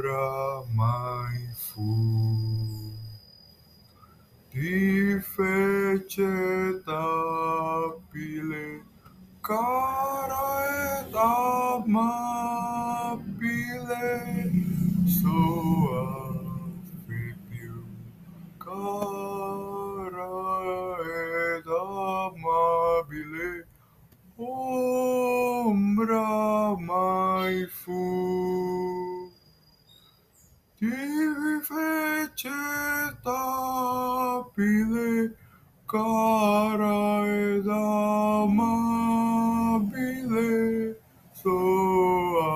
ombra mai fu ti feceta pile cara et amabile soa fepiu cara et amabile ombra mai fu ti feceta pile cara ed amabile soa